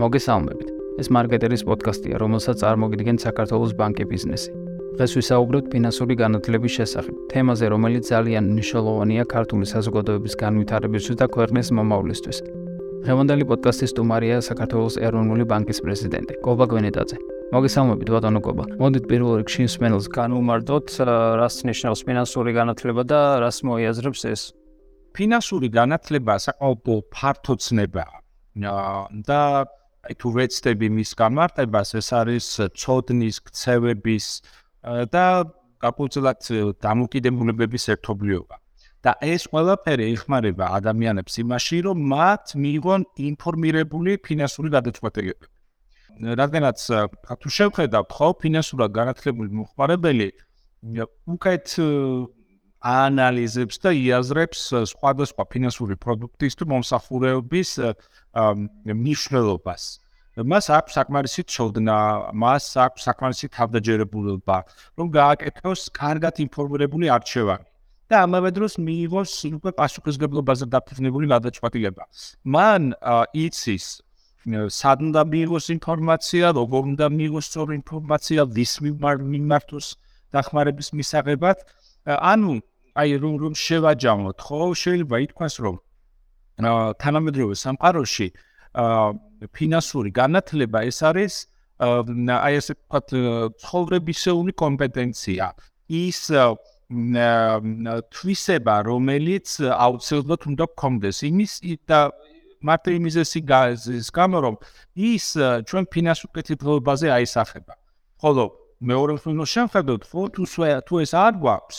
მოგესალმებით. ეს მარკეტერის პოდკასტია, რომელსაც წარმოგიდგენთ საქართველოს ბანკი ბიზნესი. დღეს ვისაუბრებთ ფინანსური განათლების შესახებ, თემაზე, რომელიც ძალიან მნიშვნელოვანია ქართული საზოგადოების განვითარებისთვის და ქვეყნის მომავლისთვის. დღევანდელი პოდკასტის სტუმარია საქართველოს ეროვნული ბანკის პრეზიდენტი კობა გვენეტაძე. მოგესალმებით, ბატონო კობა. მოდით პირველ რიგში მსმენელს განვუმარტოთ, რას ნიშნავს ფინანსური განათლება და რას მოიაზრებს ეს. ფინანსური განათლება საკმაოდ ფართო ცნებაა. და აი თუ ვეცდები მის გამარტებას, ეს არის ცოდნის, ქცევების და გაკუთილად დამოკიდებულებების ერთობლიობა. და ეს ყველაფერი ეხმარება ადამიანებს იმაში, რომ მათ მიიღონ ინფორმირებული ფინანსური გადაწყვეტილებები. რადგანაც თუ შევხედავთ, ხო, ფინანსურად განათლებული მოხმარებელი უკეთ აანალიზებს და იაზრებს სხვადასხვა ფინანსური პროდუქტის თუ მომსახურების მნიშვნელობას. მას აქვს საკმარისი ცოდნა, მას აქვს საკმარისი თავდაჯერებულობა, რომ გააკეთოს კარგად ინფორმირებული არჩევანი და ამავე დროს მიიღოს უკვე პასუხისგებლობაზე დაფუძნებული გადაწყვეტილება. მან იცის სად უნდა მიიღოს ინფორმაცია, როგორ უნდა მიიღოს სწორი ინფორმაცია, ვის მიმართოს დახმარების მისაღებად. ანუ აი რომ რომ შევაჯამოთ, ხო, შეიძლება ითქვას, რომ თანამედროვე სამყაროში ფინანსური განათლება ეს არის აი ესე ვთქვათ ცხოვრებისეული კომპეტენცია. ის თვისება, რომელიც აუცილებლად უნდა გქონდეს იმის და მარტო იმისესი გაზის გამო რომ ის ჩვენ ფინანსურ კეთილდღეობაზე აისახება. ხოლო მეორე მხრივ შეხედოთ, თუ ეს არ გვაქვს,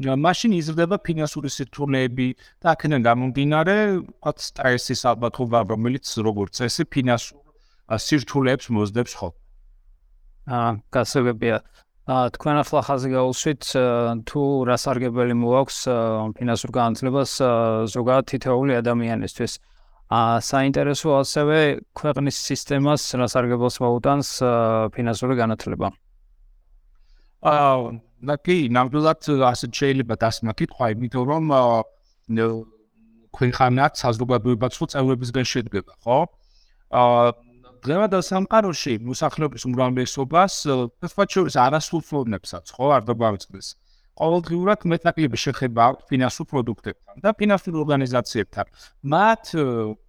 მაშინ იზრდება ფინანსური სირთულეები და აქედან გამომდინარე, ვთქვათ, სტრესის ალბათობა, რომელიც როგორც წესი ფინანსურ სირთულეებს მოძდებს ხო. აა, გასაგებია. აა, თქვენ ახლა ხაზი გაუსვით, თუ რა სარგებელი მოაქვს ფინანსურ განათლებას ზოგადად თითოეული ადამიანისთვის. აა, საინტერესო ასევე ქვეყნის სისტემას რა სარგებელს მოუტანს ფინანსური განათლება. აა და კი, ნამდვილად ასე შეიძლება დასმა კითხვა, იმიტომ რომ ქვენხანაც საზოგადოებაც ხო წევრებისგან შედგება, ხო? აა დღევანდელ სამყაროში მოსახლეობის უმრავლესობას ფაქტობრივად არასრულფლოვნებსაც, ხო, არ დაგვაწყდეს. ყოველდღიურად მეტნაკლები შეხება ფინანსურ პროდუქტებთან და ფინანსურ ორგანიზაციებთან. მათ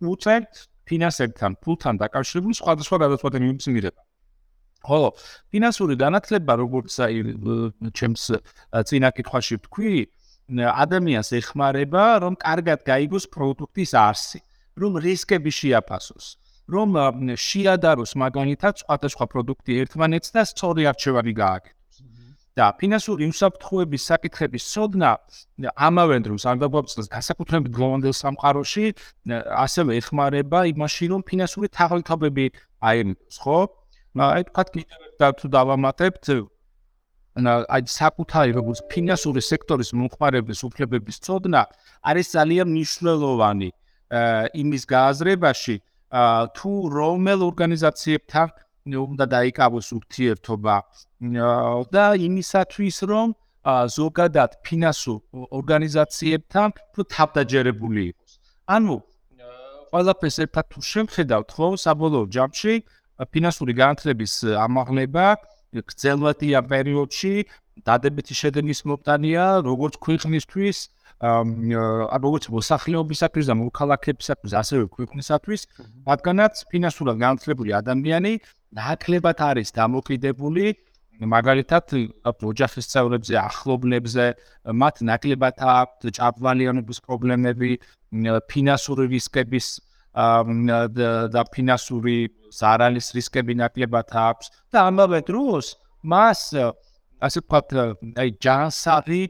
უწევთ ფინანსებთან, ფულთან დაკავშირებული სხვადასხვა გადაწყვეტილებების მიღება. ხოლო ფინანსური განათლება როგორც აი ჩემს წინა კითხვაში ვთქვი ადამიანს ეხმარება რომ კარგად გაიგოს პროდუქტის არსი რომ რისკები შეაფასოს რომ შეადაროს მაგალითად სხვადასხვა პროდუქტი ერთმანეთს და სწორი არჩევანი გააკეთოს. და ფინანსური უსაფრთხოების საკითხების სოდნა ამავე დროს არ დაგვაწყდეს განსაკუთრებით გლობალურ სამყაროში ასევე ეხმარება იმაში რომ ფინანსური თაღლითობები აირიდოს ხო აი თქვა კიდევ და თუ დავამატებთ აი საკუთარი როგორც ფინანსური სექტორის მომხმარების უფლებების წოდნა არის ძალიან მნიშვნელოვანი იმის გააზრებაში თუ რომელ ორგანიზაციებთან უნდა დაიკავოს ურთიერთობა და იმისათვის რომ ზოგადად ფინანსურ ორგანიზაციებთან თუ თავდაჯერებული იყოს. ანუ ყველაფერს ერთად თუ შევხედავთ, ხო, საბოლოო ჯამში ფინანსური განათლების ამაღლება გრძელვადია პერიოდში დადებითი შედეგის მომტანია როგორც ქვეყნისთვის აა როგორც მოსახლეობისათვის და მოქალაქეებისათვის ასევე ქვეყნისათვის რადგანაც ფინანსურად განათლებული ადამიანი ნაკლებად არის დამოკიდებული მაგალითად ოჯახის წევრებზე, ახლობლებზე, მათ ნაკლებად აქვს ჭაბვალიანობის პრობლემები, ფინანსური რისკების და ფინანსური ზარალის რისკები ნაკლებად აქვს და ამავე დროს მას ასე ვთქვათ აი ჯანსაღი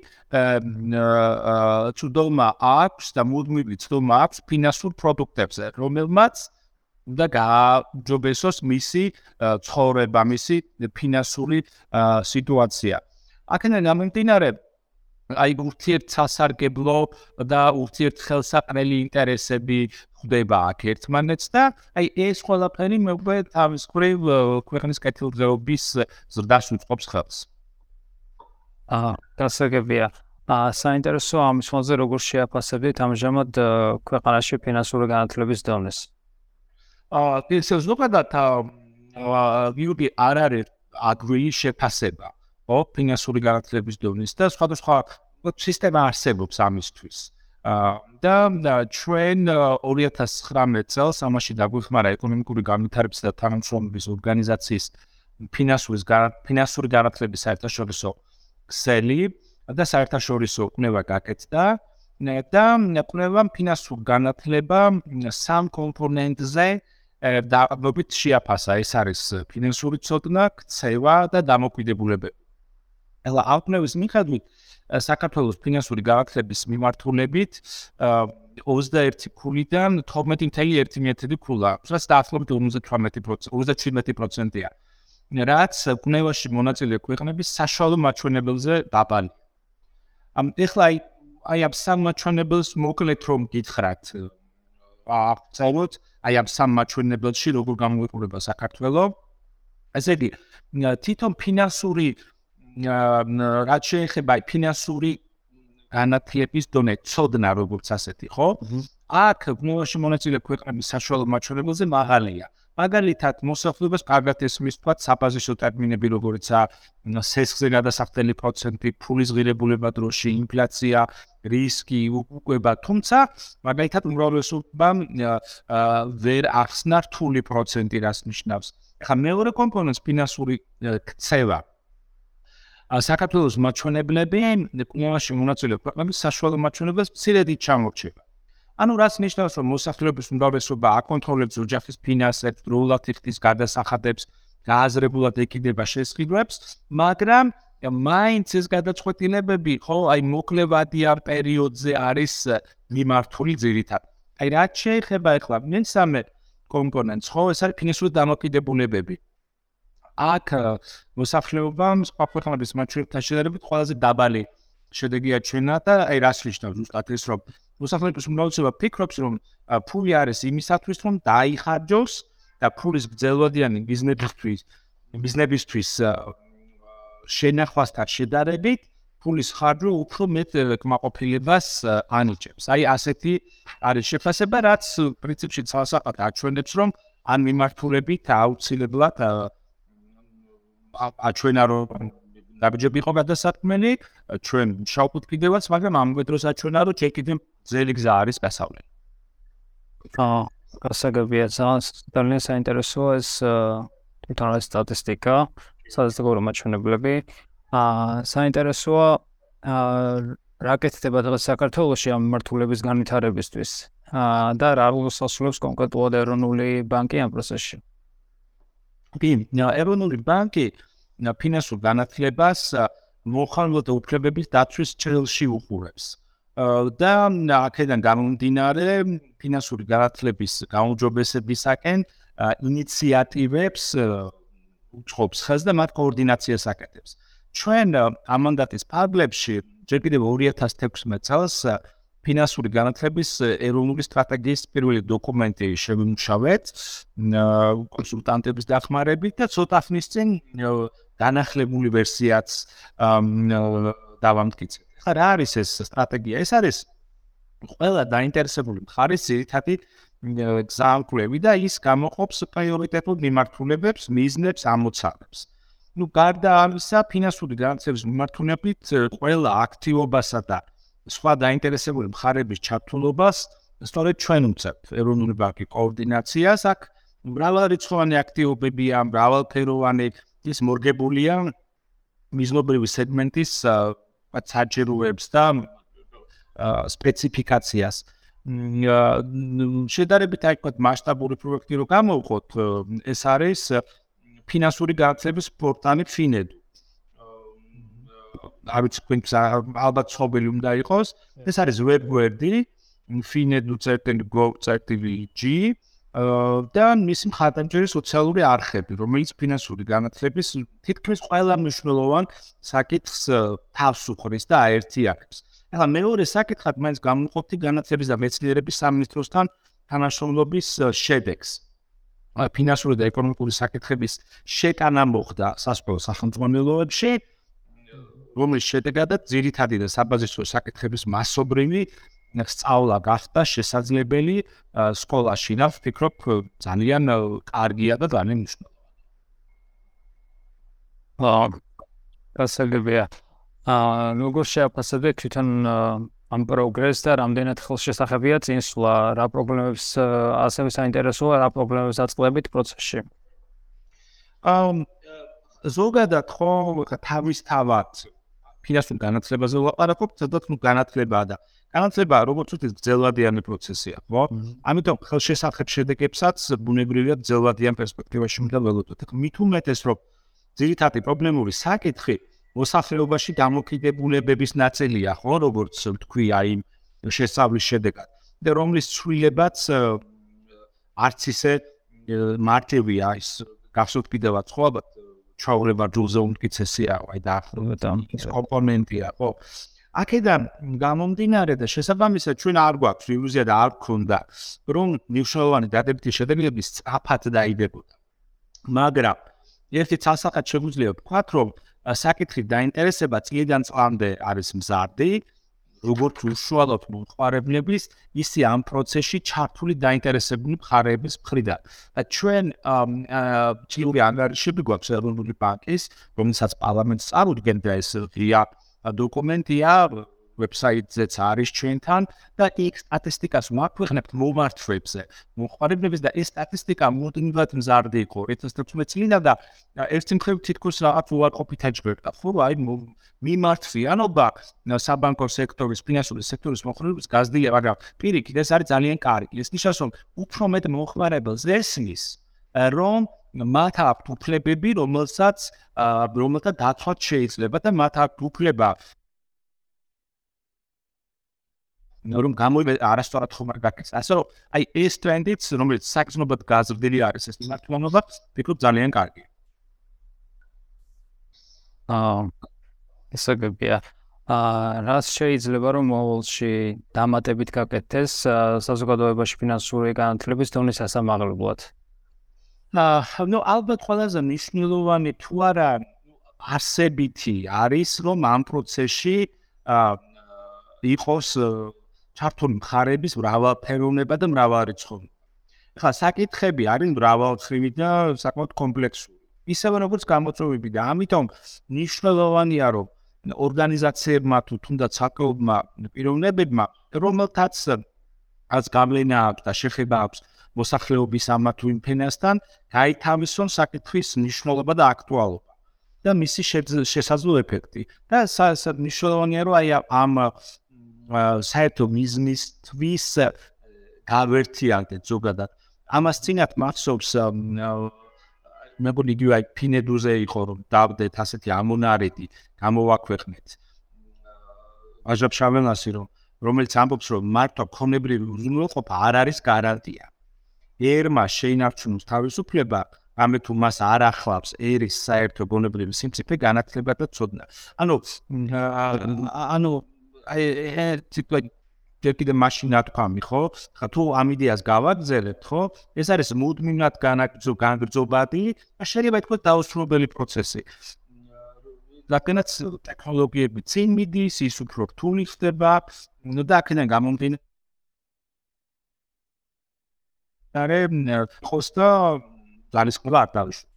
ცუდომა აქვს და მუდმივი ცუდომა აქვს ფინანსურ პროდუქტებზე რომელმაც და გააჯობესოს მისი ცხოვრება, მისი ფინანსური სიტუაცია. აქედან გამომდინარე, აი ურთიერთ სასარგებლო და ურთიერთ ხელსაყრელი ინტერესები ხდება აქ ერთმანეთს და აი ეს ყველაფერი მეუბე თავის ხრივ ქვეყნის კეთილდღეობის ზრდას უწყობს ხელს. აა გასაგებია. აა საინტერესო ამის ფონზე როგორ შეაფასებთ ამჟამად ქვეყანაში ფინანსური განათლების დონეს? აა ეს ზოგადად აა ვიუდი არ არის აგრი შეფასება ო ფინანსური განათლების დონის და სხვადასხვა სისტემა არსებობს ამისთვის. და ჩვენ 2019 წელს ამაში დაგვიხმარა ეკონომიკური განვითარების და თანამშრომლობის ორგანიზაციის ფინანსური ფინანსური განათლების საერთაშორისო ქსელი და საერთაშორისო კნება გაკეთდა და კნება ფინანსურ განათლება სამ კომპონენტზე და მობით შეაფასა ეს არის ფინანსური ცოდნა, ქცევა და დამოუკიდებულებები. ეხლა აუტნევის მიხედვით საქართველოს ფინანსური განათლების მიმართულებით 21 ქულიდან 12.1 ქულა, რაც დაახლოებით 58%, 57%-ია. რაც კნევაში მონაწილე ქვეყნების საშუალო მაჩვენებელზე დაბალი. ამ ეხლა აი ამ სამ მაჩვენებელს მოკლედ რომ გითხრათ აღწეროთ აი ამ სამ მაჩვენებელში როგორ გამოიყურება საქართველოს ესე იგი თვითონ ფინანსური რაც შეეხება ფინანსური განათლების დონე ცოდნა როგორც ასეთი ხო აქ კნევაში მონაწილე ქვეყნების საშუალო მაჩვენებელზე მაღალია მაგალითად მოსახლეობას კარგად ესმის თქვა საბაზისო ტერმინები როგორიცაა სესხზე გადასახდელი პროცენტი, ფულის ღირებულება დროში, ინფლაცია, რისკი, უკუება, თუმცა მაგალითად უმრავლესობამ ვერ ახსნა რთული პროცენტი რას ნიშნავს. ახლა მეორე კომპონენტს ფინანსური ქცევა. საქართველოს მაჩვენებლები, კვლევაში მონაწილე ქვეყნების საშუალო მაჩვენებლებს მცირედი ჩამორჩება. ანუ რაც ნიშნავს რომ მოსახლეობის უმრავლესობა აკონტროლებს ოჯახის ფინანსებს, დროულად იხდის გადასახადებს, გააზრებულად ეკიდება შესყიდვებს, მაგრამ მაინც ეს გადაწყვეტილებები ხო აი მოკლევადია პერიოდზე არის მიმართული ძირითადად. აი რაც შეეხება ახლა მესამე კომპონენტს, ხო ეს არის ფინანსური დამოკიდებულებები. აქ მოსახლეობამ სხვა ქვეყნების მაჩვენებთან შედარებით ყველაზე დაბალი შედეგი აჩვენა და აი რას ნიშნავს ზუსტად ეს რომ მოსახლეობის უმრავლესობა ფიქრობს, რომ ფული არის იმისათვის, რომ დაიხარჯოს და ფულის გრძელვადიანი ბიზნესისთვის, ბიზნესისთვის შენახვასთან შედარებით ფულის ხარჯვა უფრო მეტ კმაყოფილებას ანიჭებს. აი ასეთი არის შეფასება, რაც პრინციპში ცალსაყად აჩვენებს, რომ ან მიმართულებით აუცილებლად აჩვენა რომ დაბჯები იყო გადასაქმენი ჩვენ შავფუთ კიდევაც, მაგრამ ამ დროს აჩვენა რომ ჩეკიდემ ძელი გზა არის გასავლელი. აა, გასაგებია ძალიან საინტერესოა ეს თვითონ სტატისტიკა, სტატისტიკური მაჩვენებლები. აა, საინტერესოა აა რა კეთდება დღეს საქართველოში ამ მართულების განვითარებისთვის. აა და რა როლს ასრულებს კონკრეტულად ეროვნული ბანკი ამ პროცესში? კი, ეროვნული ბანკი ფინანსურ განათლებას მოხალხეთა უფლებების დაცვის ჭრილში უყურებს. და აქედან გამომდინარე ფინანსური განათლების გაუმჯობესებისაკენ ინიციატივებს უწყობს ხელს და მათ კოორდინაციას აკეთებს. ჩვენ ამანდატის პარლებში ჯერ კიდევ 2016 წელს ფინანსური განათლების ეროვნული სტრატეგიის პირველი დოკუმენტი შევიმუშავეთ კონსულტანტების დახმარებით და ცოტა ხნის წინ განახლებული ვერსიაც დავამტკიცეთ. ხა რა არის ეს სტრატეგია? ეს არის ყველა დაინტერესებული მხარის ძირითადი გზამკვლევი და ის გამოყოფს პრიორიტეტულ მიმართულებებს, მიზნებს, ამოცანებს. ну გარდა ამისა ფინანსური განათლების მიმართულებით ყველა აქტივობასა და სხვა დაინტერესებული მხარების ჩართულობას სწორედ ჩვენ უწევთ ეროვნული ბანკი კოორდინაციას აქ მრავალრიცხოვანი აქტივობებია მრავალფეროვანი ის მორგებულია მიზნობრივი სეგმენტის საჭიროებს და სპეციფიკაციას. შედარებით აი თქვა მასშტაბური პროექტი რო გამოვხოთ, ეს არის ფინანსური განათლების პორტალი Finedu. არ ვიცი თქვენს ალბათ ცნობილი უნდა იყოს. ეს არის web-გვერდი finedu.gov.tv და მისი მხარდამჭერი სოციალური არხები, რომელიც ფინანსური განათლების თითქმის ყველა მნიშვნელოვან საკითხს თავს უხრის და აერთიანებს. ახლა მეორე საკითხად მაინც გამოვყოფთი განათლების და მეცნიერების სამინისტროსთან თანამშრომლობის შედეგს. ფინანსური და ეკონომიკური საკითხების შეტანა მოხდა სასწავლო სახელმწიფოებში, რომლის შედეგადაც ძირითადი და საბაზისო საკითხების მასობრივი სწავლა გახდა შესაძლებელი სკოლაში და ვფიქრობ ძალიან კარგია და ძალიან მნიშვნელოვანია. აა გასაგებია. აა როგორ შეაფასებთ თვითონ ამ პროგრესს და რამდენად ხელშესახებია წინსვლა, რა პრობლემებს ასევე საინტერესოა, რა პრობლემებს აწყლებით პროცესში? აა ზოგადად ხო თავისთავად ფინანსურ განათლებაზე ვაყარებთ, სადაც ნუ განათლებაა და განათლება როგორც ვთქვით, გრძელვადიანი პროცესია, ხო? ამიტომ ხელშესახებ შედეგებსაც ბუნებრივია გრძელვადიან პერსპექტივაში უნდა ველოდოთ. მით უმეტეს რომ ძირითადი პრობლემური საკითხი მოსახლეობაში დამოკიდებულებების ნაწილია, ხო, როგორც ვთქვი, აი შესავლის შედეგად. და რომლის ცვლილებაც არც ისე მარტივია ის გახსოვთ კიდევაც ხო ალბათ ჩაურება ჯულზე უმტკიცესია, აი და ის კომპონენტია, ხო? აქედან გამომდინარე და შესაბამისად ჩვენ არ გვაქვს ილუზია და არ გქონდა რომ მნიშვნელოვანი დადებითი შედეგები სწრაფად დაიდებოდა. მაგრამ ერთი ცალსახად შეგვიძლია ვთქვათ, რომ საკითხი დაინტერესება წლიდან წლამდე არის მზარდი, როგორც უშუალოდ მოყარებლების, ისე ამ პროცესში ჩართული დაინტერესებული მხარეების მხრიდან. და ჩვენ ჩილი ანგარიშები გვაქვს ეროვნული ბანკის, რომელსაც პარლამენტს წარუდგენდა ეს ღია დოკუმენტია ვებსაიტზეც არის ჩვენთან და იქ სტატისტიკას ვაქვეყნებთ მომართვებზე. მოხარებლების და ეს სტატისტიკა მუდმივად მზარდი იყო 2016 წლიდან და ერთი მხრივ თითქოს რაღაც უარყოფით ეჯბერტა. ხო, აი მიმართვიანობა საბანკო სექტორის, ფინანსური სექტორის მოხარებლების გაზრდია, მაგრამ პირიქით ეს არის ძალიან კარგი. ეს ნიშნავს, რომ უფრო მეტ მოხარებელს ესმის რომ მათ აქვთ უფლებები, რომელსაც რომელთა დაცვაც შეიძლება და მათ აქვთ უფლება რომ გამოიმე არასწორად ხომ არ გაკეთეს. ასე რომ აი ეს ტრენდიც, რომელიც საგზნობად გაზრდილი არის ეს მართლობა, ფიქრობ ძალიან კარგია. აა ესაგებია. აა რას შეიძლება რომ მოულში დამატებით გაკეთდეს საზოგადოებაში ფინანსური განათლების დონის ასამაღლებლად? აა ნუ ალბათ ყველაზე მნიშვნელოვანი თუ არა არსებითი არის რომ ამ პროცესში აა იყოს ჩართული მხარეების მრავალფეროვნება და მრავალრიცხოვანი. ხა საკითხები არის მრავალწლივი და საკმაოდ კომპლექსური. ისევე როგორც გამოწვევები და ამიტომ მნიშვნელოვანია რომ ორგანიზაციებმა თუ თუნდაც საკუთრმა პიროვნებებმა რომელთაც ას გავლენა აქვს და შეხება აქვს მოსახლეობის ამა თუ იმ ფენასთან გაითავისონ საკითხის მნიშვნელობა და აქტუალობა და მისი შესაძლო ეფექტი და მნიშვნელოვანია რომ აი ამ საერთო მიზნისთვის გავერთიანდეთ ზოგადად. ამას წინათ მახსოვს მეგონი იგი აი ფინედუზე იყო რომ დავდეთ ასეთი ამონარეთი გამოვაქვეყნეთ. აჟაბ შავენასი რომ რომელიც ამბობს რომ მარტო ქონებრივი უზრუნველყოფა არ არის გარანტია. ერმა შეინარჩუნოს თავისუფლება ამე თუ მას არ ახლავს ერის საერთო გონებრივი სიმწიფე განათლება და ცოდნა. ანუ ანუ აი თქვა ჯერ კიდე მაშინ ათქვამი ხო? ხა თუ ამ იდეას გავაგზავნებთ ხო? ეს არის მუდმივად განაგრძო განგრძობადი და შეიძლება ითქვას დაუსრულებელი პროცესი. რადგანაც ტექნოლოგიები წინ მიდის, ის უფრო რთული ხდება, ნუ და აქედან გამომდინარე არე ხოსტა ძალის ყვა არ დავიშვა.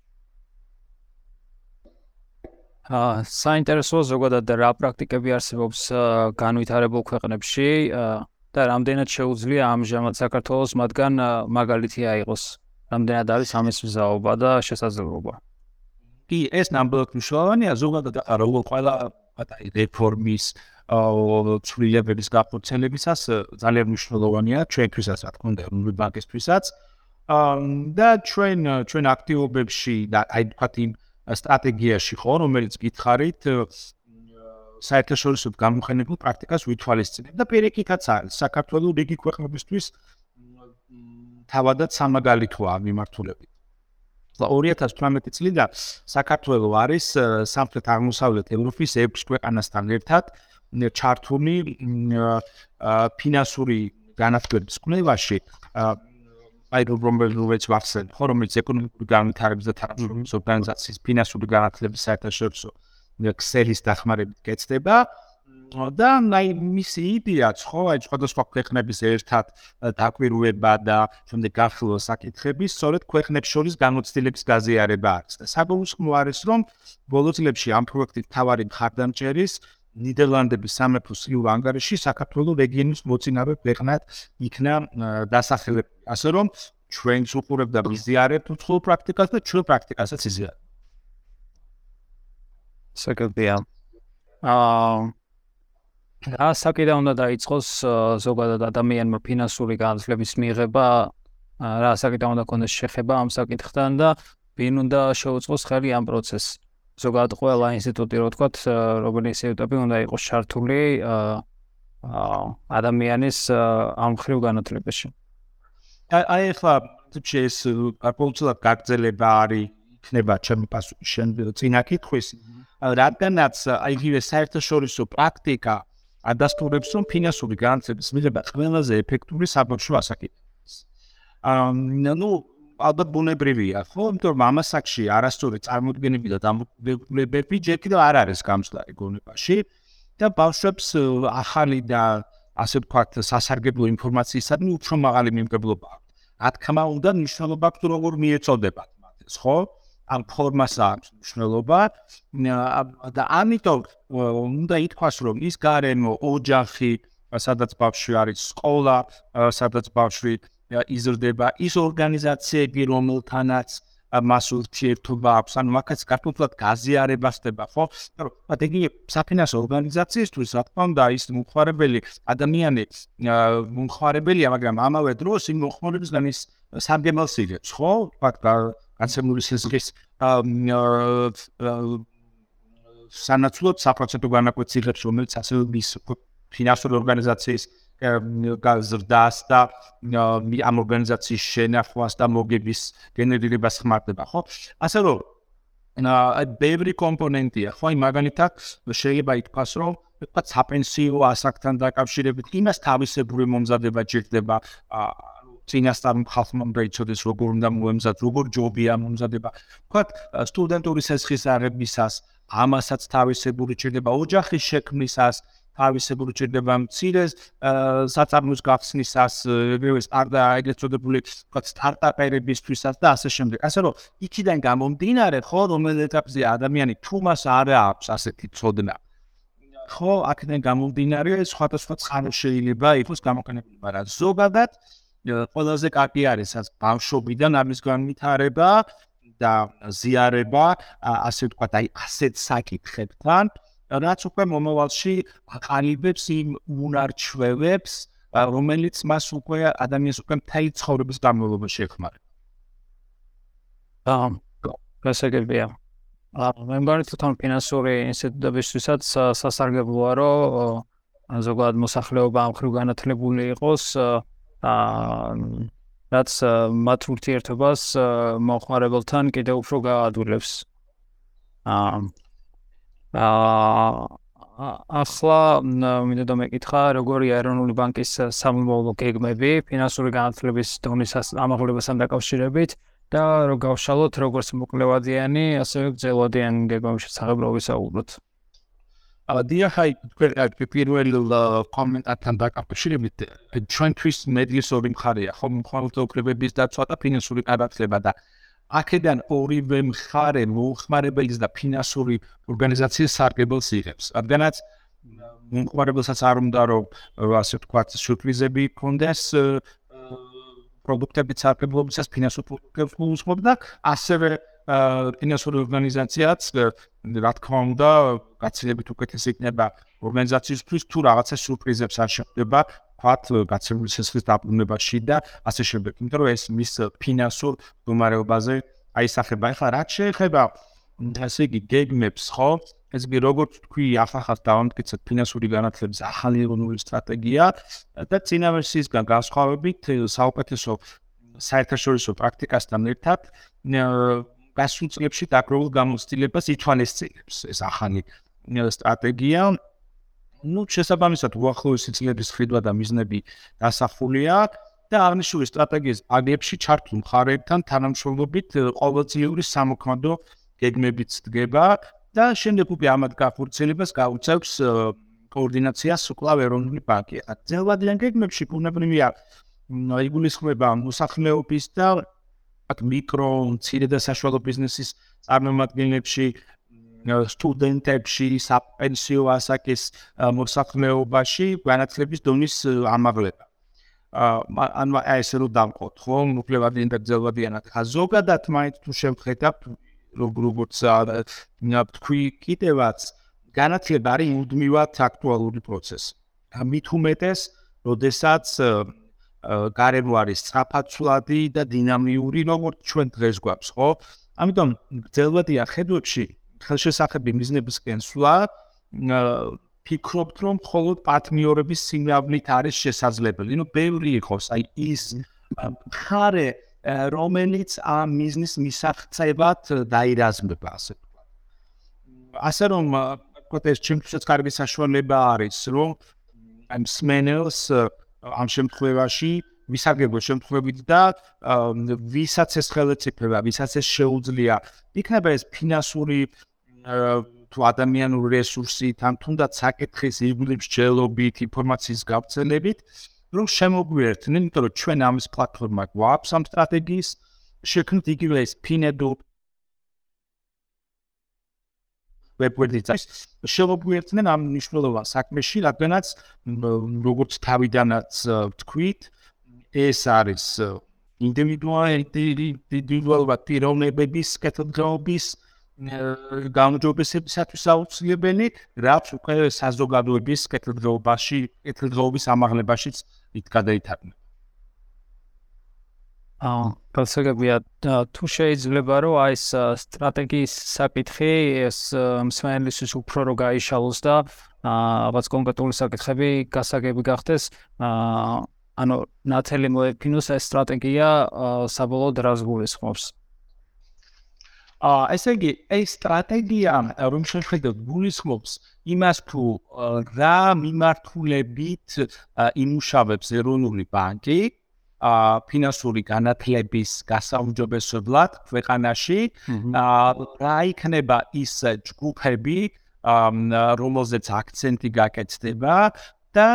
აა საინტერესოა ზოგადად რა პრაქტიკები არსებობს განვითარებულ ქვეყნებში და რამდენად შეუძლია ამჟამად საქართველოს მათგან მაგალითი აიღოს. რამდენად არის ამის მზაობა და შესაძლებლობა. კი, ეს ნამდვილად მნიშვნელოვანია ზოგადად როგორ ყველა აი რეფორმის ცვლილებების გაფუძნებისას ძალიან მნიშვნელოვანია ჩვენთვისაც, რა თქმა უნდა, ბანკისთვისაც. და ჩვენ ჩვენ აქტივობებში და აი თქვა იმ სტრატეგიაში ხო, რომელიც გითხარით საერთაშორისო გამოხენებულ პრაქტიკას ვითვალისწინებ და პირიქითაც არის საქართველოს რიგი ქვეყნებისთვის თავადაც სამაგალითოა მიმართულებით. 2018 წლიდან საქართველოს არის სამხრეთ აღმოსავლეთ ევროპის 6 ქვეყანასთან ერთად ჩართული ფინანსური განათლების კვლევაში აი რომელიც ვახსენ ხო რომელიც ეკონომიკური განვითარების და თანამშრომლობის ორგანიზაციის ფინანსური განათლების საერთაშორისო ქსელის დახმარებით კეთდება და აი მისი იდეაც ხო აი სხვადასხვა ქვეყნების ერთად დაკვირვება და შემდეგ გახილვა საკითხები სწორედ ქვეყნებს შორის განოცდილების გაზიარება არის და საბოლოო არის რომ ბოლო წლებში ამ პროექტის თავარი მხარდამჭერის ნიდერლანდების სამეფოს იურ ანგარიში საქართველოს რეგიონის მოწინავე ქვეყნად იქნა დასახელებული. ასე რომ ჩვენს უყურებდა მიზიარებთ უცხოურ პრაქტიკას და ჩვენ პრაქტიკასაც იზიარებთ საკეთია. აა რა საკითხი უნდა დაიწყოს ზოგადად ადამიანმა ფინანსური განათლების მიღება რა საკითხი უნდა კონდეს შეხება ამ საკითხთან და ვინ უნდა შეუწყოს ხელი ამ პროცესს ზოგადად ყველა ინსტიტუტი რო თქვათ რომელი ინსტიტუტები უნდა იყოს ჩართული ადამიანის ამ ხრივ განათლებაში. აი ახლა თქო ეს აპოლცულად გაგზელება არის იქნება ჩემი პასუხი შენ წინა კითხვის რადგანაც აი ეს საერთაშორისო პრაქტიკა ადასტურებს რომ ფინანსური განათლების მიღება ყველაზე ეფექტური საბავშვო ასაკი. აა ნუ ალბათ ბუნებრივია, ხო? იმიტომ რომ ამასაკში არასწორი წარმოდგენები და დამოკიდებები ჯერ კიდევ არ არის გამძლარი გონებაში და ბავშვებს ახალი და ასე ვთქვათ სასარგებლო ინფორმაციისადმი უფრო მაღალი მიმგებლობა აქვს. რა თქმა უნდა, მნიშვნელობა აქვს როგორ მიეწოდებათ მათ, ხო? ამ ფორმას აქვს მნიშვნელობა და ამიტომ უნდა ითქვას რომ ის გარემო ოჯახი სადაც ბავშვი არის სკოლა სადაც ბავშვი იზრდება ის ორგანიზაციები რომელთანაც მას ურთიერთობა აქვს. ანუ მაგაც კარგულად გაზიარება ხდება ხო? ანუ ეგი საფინანსო ორგანიზაციისთვის რა თქმა უნდა ის მომხარებელი ადამიანი მომხარებელია მაგრამ ამავე დროს იმ მომხარებელს ის სამგემელს იღებს ხო? ფაქტ განსემული სიზღის სანაცვლოდ საპროცენტო განაკვეთს იღებს, რომელიც ასევე მის ფინანსური ორგანიზაციის გაზრდას და ამ ორგანიზაციის შენახვას და მოგების გენერირებას ხმარდება, ხო? ასე რომ აი ბევრი კომპონენტია, ხო? აი მაგალითად შეიძლება ითქვას, რომ თქვა საპენსიო ასაკთან დაკავშირებით იმას თავისებური მომზადება ჭირდება წინასწარ ხალხმა უნდა იცოდეს როგორ უნდა მოემზად, როგორ ჯობია მომზადება. ვთქვათ, სტუდენტური სესხის აღებისას ამასაც თავისებური ჭირდება ოჯახის შექმნისას, თავისებური ჭირდება მცირეს საწარმოს გახსნისას, ეგრევე სტარტა ეგრეთ წოდებული სტარტაპერებისთვისაც და ასე შემდეგ. ასე რომ იქიდან გამომდინარე, ხო, რომელ ეტაპზე ადამიანი თუ მას არ აქვს ასეთი ცოდნა ხო, აქედან გამომდინარე, სხვადასხვა წყარო შეიძლება იყოს გამოყენებული, მაგრამ ზოგადად ყველაზე კარგი არის ას ბავშვობიდან ამის განვითარება და ზიარება, ასე ვთქვათ, აი ასეთ საკითხებთან, რაც უკვე მომავალში აყალიბებს იმ უნარჩვევებს, რომელიც მას უკვე ადამიანს უკვე მთელი ცხოვრების განმავლობაში ეხმარება. აა, გასაგებია. აა, მე მგონი თვითონ ფინანსური ინსტიტუტებისთვისაც სასარგებლოა, რომ ზოგადად მოსახლეობა ამ ხრივ განათლებული იყოს, აა რაც მათ ურთიერთობას მოხმარებელთან კიდევ უფრო გაადვილებს. აა აა ახლა მინდა და მეკითხა როგორი ეროვნული ბანკის სამომავლო გეგმები ფინანსური განათლების დონის ამაღლებასთან დაკავშირებით და რო გავშალოთ როგორც მოკლევადიანი ასევე გრძელვადიანი გეგმების შესახებ რო ვისაუბროთ. დიახაი თქვენ პირველ კომენტართან დაკავშირებით ჩვენთვის მედიასორი მხარეა ხომ ხოლმე უკრებების დაცვა და ფინანსური გადაწყვეტა და აქედან ორივე მხარე მოხმარებელის და ფინანსური ორგანიზაციის სარგებელს იღებს. რადგანაც მოხმარებელსაც არ უნდა რომ ასე ვთქვათ სურპრიზები კონდეს პროდუქტების სარგებლობისას ფინანსურ პროდუქტებს უზღობ და ასევე ფინანსური ორგანიზაციაც რა თქმა უნდა გაცილებით უკეთესი იქნება ორგანიზაციისთვის თუ რაღაცა სურპრიზებს არ შეხვდება ფათ გაცილებით სესხის დაბრუნებაში და ასე შემდეგ იმიტომ რომ ეს მის ფინანსურ მდგომარეობაზე აისახება ახლა რაც შეეხება ასე იგი გეგმებს ხო ეს კი როგორც თქვი ახახას დავამტკიცეთ ფინანსური განათლების ახალი ეროვნული სტრატეგია და წინავერსისგან განსხვავებით საუკეთესო საერთაშორისო პრაქტიკასთან ერთად გასულ წლებში დაგროვილ გამოცდილებას ითვალისწინებს ეს ახალი სტრატეგია. Ну, შესაბამისად, უახლოესი წლების ხედვა და მიზნები დასახულია და აღნიშნული სტრატეგიის აგებში ჩართულ მხარეებთან თანამშრომლობით ყოველწლიური სამოქმედო გეგმებიც დგება და შემდეგ უკვე ამათ გახორციელებას გაუწევს კოორდინაციას უკვლავ ეროვნული ბანკი. ძელვადიან გეგმებში ბუნებრივია იგულისხმება მოსახლეობის და აქ მიკრო, მცირე და საშუალო ბიზნესის წარმომადგენლებში, სტუდენტებში, საპენსიო ასაკის მოსახლეობაში განათლების დონის ამაღლება. აა ანუ ესე რომ დამყოთ, ხო, უფლებადიან და ძელვადიანად. ხა ზოგადად მაინც თუ შევხედავთ როგორც თქვი კიდევაც განათლება არის მუდმივად აქტუალური პროცესი. ამით უმეტეს, როდესაც გარემო არის სწრაფაცვლადი და დინამიური, როგორც ჩვენ დღეს გვაქვს, ხო? ამიტომ ძელვადია ხედვებში ხელშესახები მიზნებისკენ სვლა ფიქრობთ რომ მხოლოდ პარტნიორების სიმრავლით არის შესაძლებელი. ნუ ბევრი იყოს, აი ის ხარე რომელიც ამ მიზნის მისაღწევად დაირაზმება, ასე ვთქვათ. ასე რომ ვთქვათ ეს ჩემთვის კარგი საშუალება არის, რომ ამ სმენელს ამ შემთხვევაში ვისარგებლო შემთხვევით და ვისაც ეს ხელეწიფება, ვისაც ეს შეუძლია, იქნება ეს ფინანსური თუ ადამიანური რესურსით, ან თუნდაც საკითხის იგულებს ჯელობით, ინფორმაციის გავრცელებით, რომ შემოგვიერთნენ, იმიტომ რომ ჩვენ ამის პლატფორმა გვაქვს ამ სტრატეგიის შექმნით იგივე ეს ფინედო ვებგვერდიც შემოგვიერთნენ ამ მნიშვნელოვან საქმეში, რადგანაც როგორც თავიდანაც ვთქვით, ეს არის ინდივიდუალური პიროვნებების კეთილდღეობის გამოჯობესებისათვის აუცილებელი, რაც უკვე საზოგადოების კეთილდღეობაში, კეთილდღეობის ამაღლებაშიც იქ გადაითარგმნა. აა, გასაგებია თუ შეიძლება რომ აი ეს სტრატეგიის საკითხი ეს მსმენელისთვის უფრო რო გაიშალოს და აა, ალბათ კონკრეტული საკითხები გასაგები გახდეს, აა, ანუ ნათელი მოეფინოს ეს სტრატეგია საბოლოოდ რას გულისხმობს? აა, ესე იგი, ეს სტრატეგია რომ შეხედოთ გულისხმობს იმას თუ რა მიმართულებით იმუშავებს ეროვნული ბანკი ა ფინანსური განათლების გასაუმჯობესებლად ქვეყანაში რა იქნება ის ჯგუფები რომელზეც აქცენტი გაკეთდება და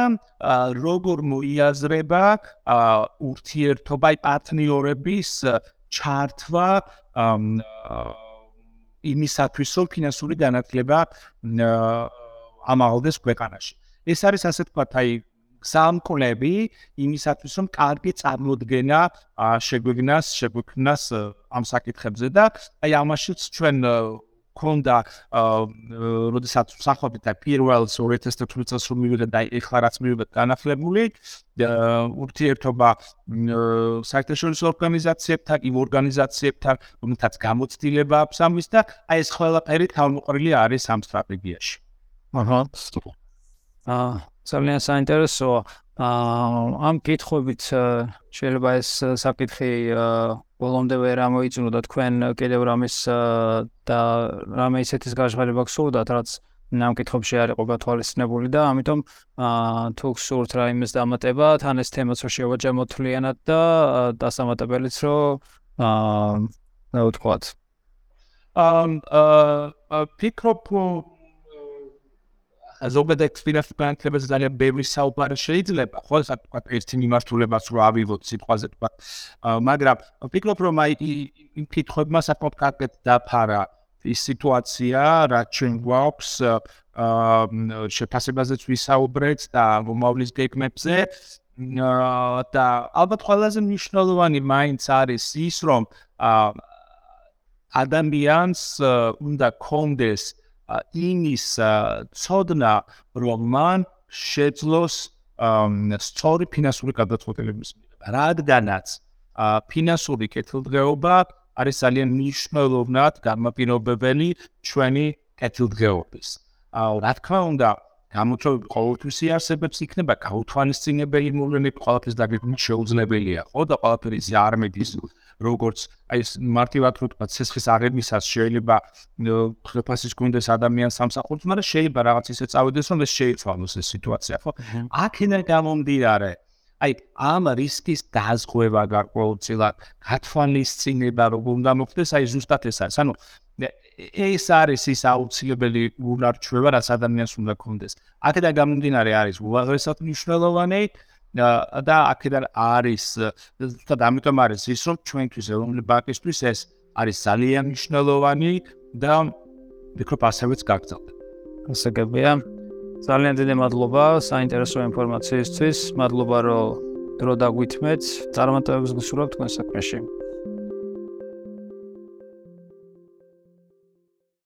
როგორ მოიაზრება ურთიერთობა პარტნიორების ჩართვა იმისათვის რომ ფინანსური განათლება ამაღლდეს ქვეყანაში. ეს არის ასე ვთქვათ, აი სამკვლები იმისათვის რომ კარგი წარმოდგენა შეგვიგნას, შეგვიქნას ამ საკითხებზე და აი ამაშიც ჩვენ ქონდა როდესაც სახვებით და პირველ 2016 წელს რომ მივიდა და ეხლა რაც მივიდა განახლებული ურთიერთობა საერთაშორისო ორგანიზაციებთან, იმ ორგანიზაციებთან, რომელთაც გამოცდილება აქვს ამის და აი ეს ყველაფერი თავმოყრილი არის ამ სტრატეგიაში. აჰა. აა ძალიან საინტერესოა. აა ამ კითხვებით შეიძლება ეს საკითხი ბოლომდე ვერ ამოიწურო და თქვენ კიდევ რამის და რამე ისეთის გაჟღერება გსურდათ, რაც ამ კითხვებში არ იყო გათვალისწინებული და ამიტომ აა თუ გსურთ რა იმის დამატება, თან ეს თემაც რო შევაჯამოთ თლიანად და დასამატებელიც რო აა რა ვთქვათ. აა ფიქრობ ზოგადად ექსპირენს ბანკებს ძალიან ბევრი საუბარი შეიძლება, ხო, ვთქვათ, ერთი მიმართულებას რო ავიღოთ სიტყვაზე თქვა. მაგრამ ვფიქრობ, რომ აი იმ კითხვებმა საკმაოდ კარგად დაფარა ის სიტუაცია, რაც ჩვენ გვაქვს აა შეფასებაზეც ვისაუბრეთ და მომავლის გეგმებზე. და ალბათ ყველაზე მნიშვნელოვანი მაინც არის ის, რომ აა ადამიანს უნდა კონდეს იმის ცოდნა, რომ მან შეძლოს სწორი ფინანსური გადაწყვეტილების მიღება. რადგანაც ფინანსური კეთილდღეობა არის ძალიან მნიშვნელოვნად გამაპირობებელი ჩვენი კეთილდღეობის. აა რა თქმა უნდა, გამოწვევები ყოველთვის იარსებებს იქნება გაუთვალისწინებელი მოვლენები ყოველთვის დაგეგმვა შეუძლებელია, ხო და ყოველთვის არ მედის როგორც აი ეს მარტივად რო თქვა ცესხის აღებისას შეიძლება ხეფასის გუნდეს ადამიანს სამსახურს, მაგრამ შეიძლება რაღაც ისე წავიდეს რომ ეს შეიცვალოს ეს სიტუაცია, ხო? აქედან გამომდინარე აი ამ რისკის დაზღვევა გარკვეულწილად გათვალისწინება როგორ უნდა მოხდეს აი ზუსტად ეს არის. ანუ ეს არის ის აუცილებელი უნარჩვება რაც ადამიანს უნდა კონდეს აქედან გამომდინარე არის უაღრესად მნიშვნელოვანი და აქედან არის ზუსტად ამიტომ არის ის რომ ჩვენთვის ეროვნული ბანკისთვის ეს არის ძალიან მნიშვნელოვანი და ვიქრობ ასევეც გაგრძელდება ასე გებია ძალიან დიდი მადლობა საინტერესო ინფორმაციისთვის. მადლობა რომ დრო დაგვითმეთ. წარმატებებს გისურვებთ თქვენ საქმეში.